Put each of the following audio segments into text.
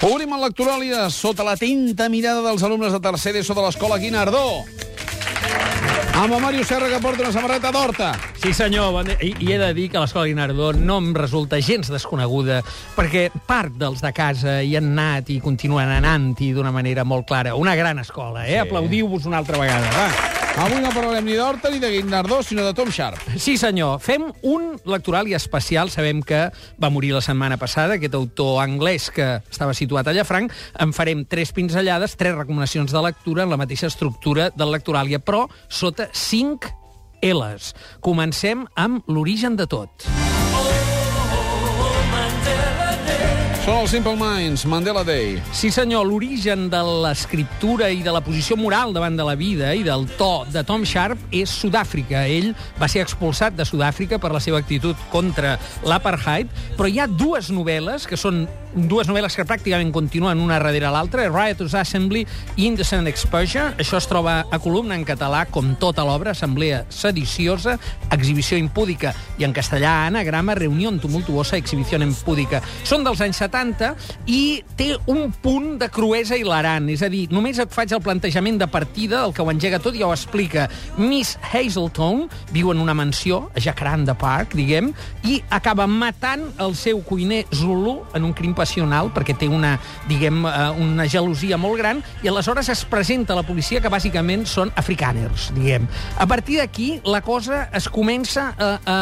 Obrim el Lectoràlia sota l'atenta mirada dels alumnes de tercer d'ESO de l'escola Guinardó. Amb el Mario Serra, que porta una samarreta d'horta. Sí, senyor, bon. I, i he de dir que l'escola Guinardó no em resulta gens desconeguda, perquè part dels de casa hi han anat i continuen anant-hi d'una manera molt clara. Una gran escola, eh? Sí. Aplaudiu-vos una altra vegada, va. Avui no parlarem ni d'horta ni de Guinardó, sinó de Tom Sharp. Sí, senyor. Fem un lectoral i especial. Sabem que va morir la setmana passada, aquest autor anglès que estava situat a Llafranc. En farem tres pinzellades, tres recomanacions de lectura en la mateixa estructura del lectoràlia, però sota cinc L's. Comencem amb l'origen de tot. Són els Simple Minds, Mandela Day. Sí, senyor, l'origen de l'escriptura i de la posició moral davant de la vida i del to de Tom Sharp és Sud-àfrica. Ell va ser expulsat de Sud-àfrica per la seva actitud contra l'apartheid, però hi ha dues novel·les que són dues novel·les que pràcticament continuen una darrere l'altra, Riotous Assembly i Indecent Exposure. Això es troba a columna en català, com tota l'obra, Assemblea sediciosa, Exhibició impúdica, i en castellà, anagrama, Reunió tumultuosa, Exhibició impúdica. Són dels anys 70 i té un punt de cruesa hilarant. És a dir, només et faig el plantejament de partida, el que ho engega tot ja ho explica. Miss Hazelton viu en una mansió a Jacaranda Park, diguem, i acaba matant el seu cuiner Zulu en un crim passional, perquè té una, diguem, eh, una gelosia molt gran, i aleshores es presenta a la policia que bàsicament són africaners, diguem. A partir d'aquí, la cosa es comença a, a,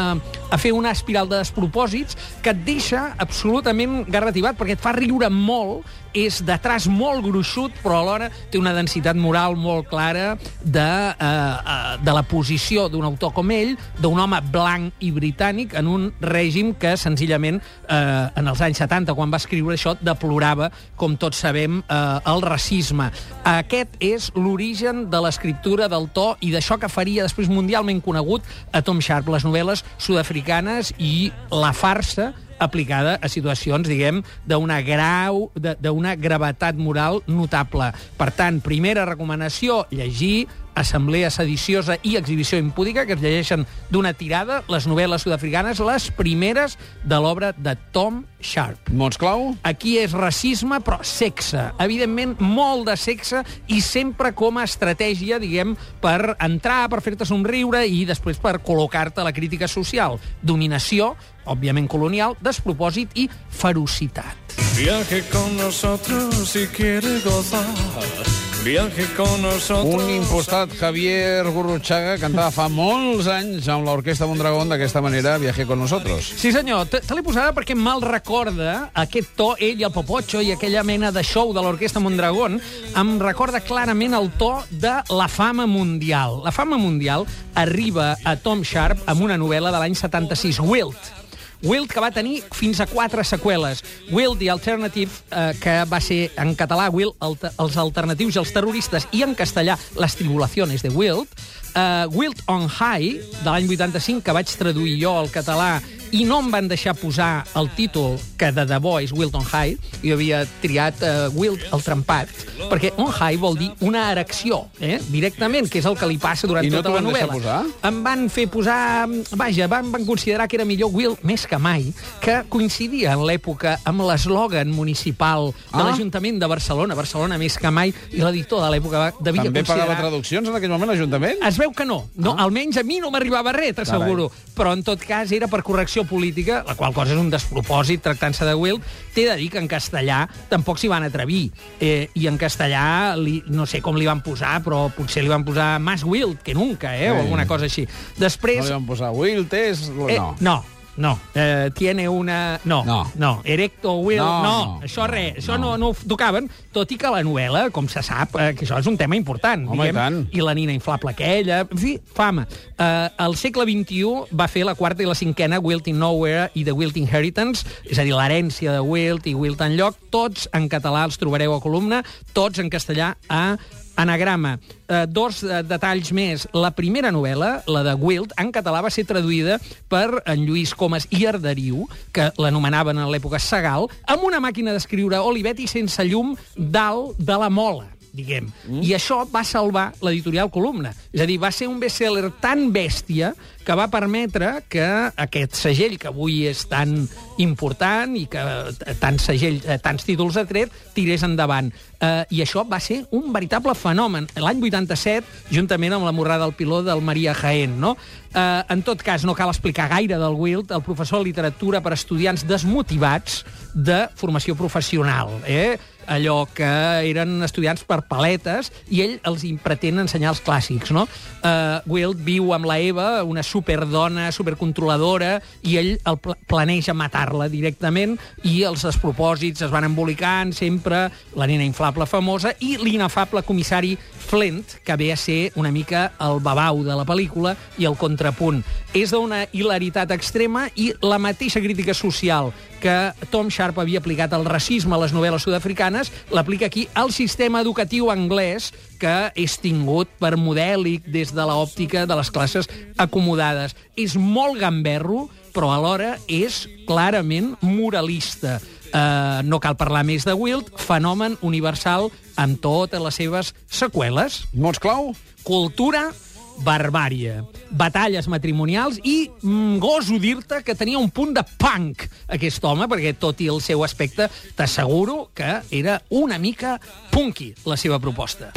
a fer una espiral de despropòsits que et deixa absolutament garrativat, perquè et fa riure molt, és de traç molt gruixut, però alhora té una densitat moral molt clara de, eh, eh, de la posició d'un autor com ell, d'un home blanc i britànic en un règim que senzillament eh, en els anys 70, quan va escriure això, deplorava, com tots sabem, eh, el racisme. Aquest és l'origen de l'escriptura del to i d'això que faria després mundialment conegut a Tom Sharp, les novel·les sud-africanes i la farsa aplicada a situacions, diguem, d'una grau, d'una gravetat moral notable. Per tant, primera recomanació, llegir Assemblea sediciosa i Exhibició impúdica, que es llegeixen d'una tirada, les novel·les sud-africanes, les primeres de l'obra de Tom Sharp. Mots clau? Aquí és racisme, però sexe. Evidentment, molt de sexe i sempre com a estratègia, diguem, per entrar, per fer-te somriure i després per col·locar-te la crítica social. Dominació, òbviament colonial, despropòsit i ferocitat. Viaje con nosotros si quiere gozar. Viaje con nosotros... Un impostat Javier Gurruchaga cantava fa molts anys amb l'Orquestra Mondragón d'aquesta manera Viaje con nosotros. Sí, senyor. Te, te l'he posada perquè mal recorda aquest to, ell i el Popocho i aquella mena de show de l'Orquestra Mondragón em recorda clarament el to de la fama mundial. La fama mundial arriba a Tom Sharp amb una novel·la de l'any 76, Wilt, Wild, que va tenir fins a quatre seqüeles. Wild, The Alternative, eh, que va ser en català Wild, alter, els alternatius i els terroristes, i en castellà Les tribulaciones de Wild. Uh, Wild on High, de l'any 85, que vaig traduir jo al català i no em van deixar posar el títol, que de debò és Wild on High, jo havia triat uh, Wild el trempat, perquè on high vol dir una erecció, eh? directament, que és el que li passa durant I no tota la novel·la. Posar? Em van fer posar... Vaja, van, van considerar que era millor Wild més que mai, que coincidia en l'època amb l'eslògan municipal de Ah. l'Ajuntament de Barcelona, Barcelona més que mai, i l'editor de l'època devia També considerar... pagava traduccions en aquell moment l'Ajuntament? Es veu que no. no Ah. Almenys a mi no m'arribava res, t'asseguro. Però, en tot cas, era per correcció política, la qual cosa és un despropòsit tractant-se de Wild. T'he de dir que en castellà tampoc s'hi van atrevir. Eh, I en castellà, li, no sé com li van posar, però potser li van posar Más Wild que nunca, eh? O Sí. alguna cosa així. No Després... li van posar Wilt, és... Eh, No. no, no. Eh, tiene una... No, No. no. Erecto will... No, No, no, no. això no, res. Això no. no. ho tocaven, tot i que la novel·la, com se sap, eh, que això és un tema important. Home, i tant. I la nina inflable aquella... En fi, fama. Eh, al segle XXI va fer la quarta i la cinquena Wilt in Nowhere i The Wilt Inheritance, és a dir, l'herència de Wilt i Wilt en lloc. Tots en català els trobareu a columna, tots en castellà a Anagrama. Eh, dos eh, detalls més. La primera novel·la, la de Wild, en català va ser traduïda per en Lluís Comas i Arderiu, que l'anomenaven en l'època Segal, amb una màquina d'escriure Olivetti sense llum dalt de la mola diguem. Mm. I això va salvar l'editorial Columna. És a dir, va ser un best-seller tan bèstia que va permetre que aquest segell, que avui és tan important i que eh, tants, segell, eh, tants títols ha tret, tirés endavant. Eh, I això va ser un veritable fenomen. L'any 87, juntament amb la morrada del piló del Maria Jaén, no? Eh, en tot cas, no cal explicar gaire del Wild, el professor de literatura per estudiants desmotivats de formació professional. Eh? allò que eren estudiants per paletes i ell els pretén ensenyar els clàssics, no? Uh, Wild viu amb la Eva, una superdona, supercontroladora, i ell el pl planeja matar-la directament i els despropòsits es van embolicant sempre, la nena inflable famosa i l'inefable comissari Flint, que ve a ser una mica el babau de la pel·lícula i el contrapunt. És d'una hilaritat extrema i la mateixa crítica social que Tom Sharp havia aplicat al racisme a les novel·les sud-africanes, l'aplica aquí al sistema educatiu anglès, que és tingut per modèlic des de l'òptica de les classes acomodades. És molt gamberro, però alhora és clarament moralista. Uh, no cal parlar més de Wild, fenomen universal amb totes les seves seqüeles. Mots clau? Cultura, barbària, batalles matrimonials i mm, goso dir-te que tenia un punt de punk aquest home, perquè tot i el seu aspecte t'asseguro que era una mica punky la seva proposta.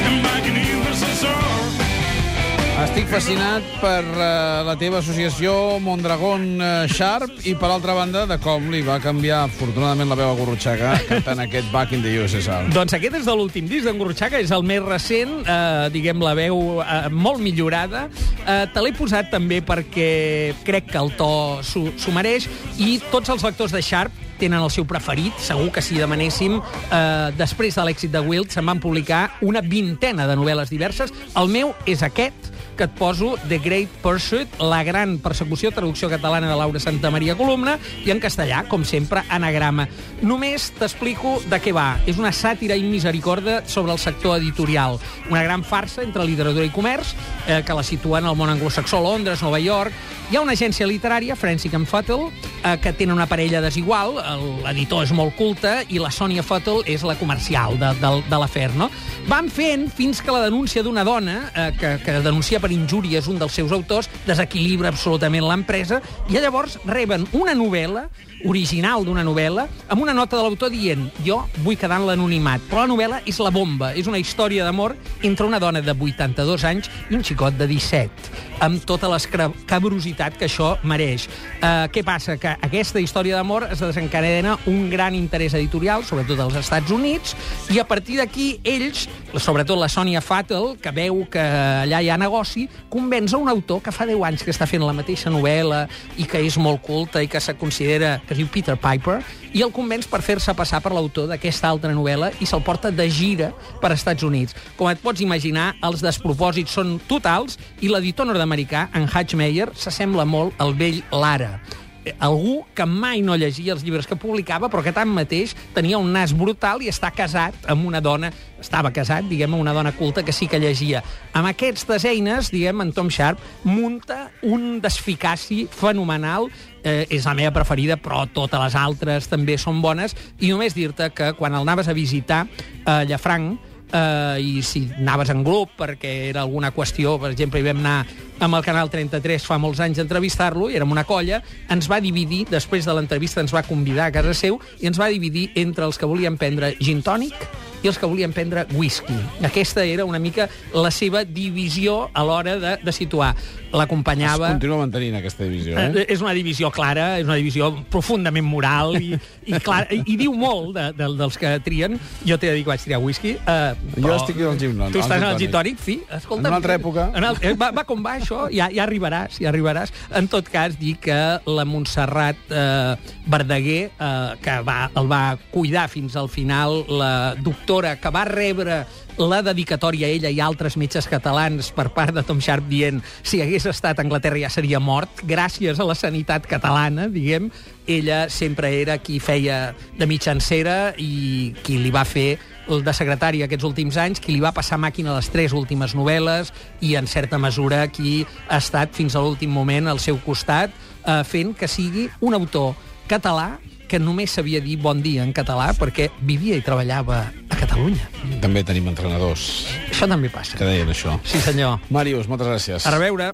Estic fascinat per uh, la teva associació Mondragón uh, Sharp i, per altra banda, de com li va canviar, afortunadament, la veu a Gurrutxaga cantant aquest Back in the USSR. Doncs aquest és de l'últim disc d'en Gurrutxaga, és el més recent, eh, diguem, la veu eh, molt millorada. Eh, te l'he posat també perquè crec que el to s'ho mereix i tots els lectors de Sharp tenen el seu preferit, segur que si demanéssim, eh, després de l'èxit de Wild, se'n van publicar una vintena de novel·les diverses. El meu és aquest, que et poso The Great Pursuit, la gran persecució, traducció catalana de Laura Santa Maria Columna, i en castellà, com sempre, anagrama. Només t'explico de què va. És una sàtira i misericorda sobre el sector editorial. Una gran farsa entre literatura i comerç, eh, que la situa en el món anglosaxó, Londres, Nova York. Hi ha una agència literària, Forensic and Futtle, eh, que tenen una parella desigual, l'editor és molt culte, i la Sonia Futtle és la comercial de, de, de l'afer, no? Van fent fins que la denúncia d'una dona, eh, que, que denuncia per injúries un dels seus autors, desequilibra absolutament l'empresa, i llavors reben una novel·la original d'una novel·la, amb una nota de l'autor dient jo vull quedar en l'anonimat, però la novel·la és la bomba, és una història d'amor entre una dona de 82 anys i un xicot de 17, amb tota l'escabrositat que això mereix. Uh, què passa? Que aquesta història d'amor es desencadena un gran interès editorial, sobretot als Estats Units, i a partir d'aquí ells, sobretot la Sonia Fattel, que veu que allà hi ha negoci, convenç a un autor que fa 10 anys que està fent la mateixa novel·la i que és molt culta i que se considera que diu Peter Piper, i el convenç per fer-se passar per l'autor d'aquesta altra novel·la i se'l porta de gira per Estats Units. Com et pots imaginar, els despropòsits són totals i l'editor nord-americà, en Hatch Meyer, s'assembla molt al vell Lara algú que mai no llegia els llibres que publicava, però que tanmateix tenia un nas brutal i està casat amb una dona, estava casat, diguem, amb una dona culta que sí que llegia. Amb aquestes eines, diguem, en Tom Sharp munta un desficaci fenomenal eh, és la meva preferida, però totes les altres també són bones, i només dir-te que quan el anaves a visitar a eh, Llafranc, eh, i si anaves en grup perquè era alguna qüestió, per exemple, hi vam anar amb el Canal 33 fa molts anys entrevistar-lo, érem una colla, ens va dividir, després de l'entrevista ens va convidar a casa seu, i ens va dividir entre els que volien prendre gin tònic i els que volien prendre whisky. Aquesta era una mica la seva divisió a l'hora de, de situar. L'acompanyava... Es continua mantenint aquesta divisió, eh? eh? És una divisió clara, és una divisió profundament moral i, i, clar, i, i diu molt de, de, dels que trien. Jo t'he de dir que vaig triar whisky. Eh, jo estic al gin Tu estàs al gin tònic, fi. Escolta, en una altra època. En el, va, va com va això, ja, ja arribaràs, ja arribaràs. En tot cas, dir que la Montserrat eh, Verdaguer, eh, que va, el va cuidar fins al final, la doctora que va rebre la dedicatòria a ella i altres metges catalans per part de Tom Sharp dient si hagués estat a Anglaterra ja seria mort, gràcies a la sanitat catalana, diguem, ella sempre era qui feia de mitjancera i qui li va fer de secretari aquests últims anys, qui li va passar màquina a les tres últimes novel·les i, en certa mesura, qui ha estat fins a l'últim moment al seu costat eh, fent que sigui un autor català que només sabia dir bon dia en català perquè vivia i treballava a Catalunya. També tenim entrenadors Això també passa. que deien això. Sí, senyor. Màrius, moltes gràcies. A reveure.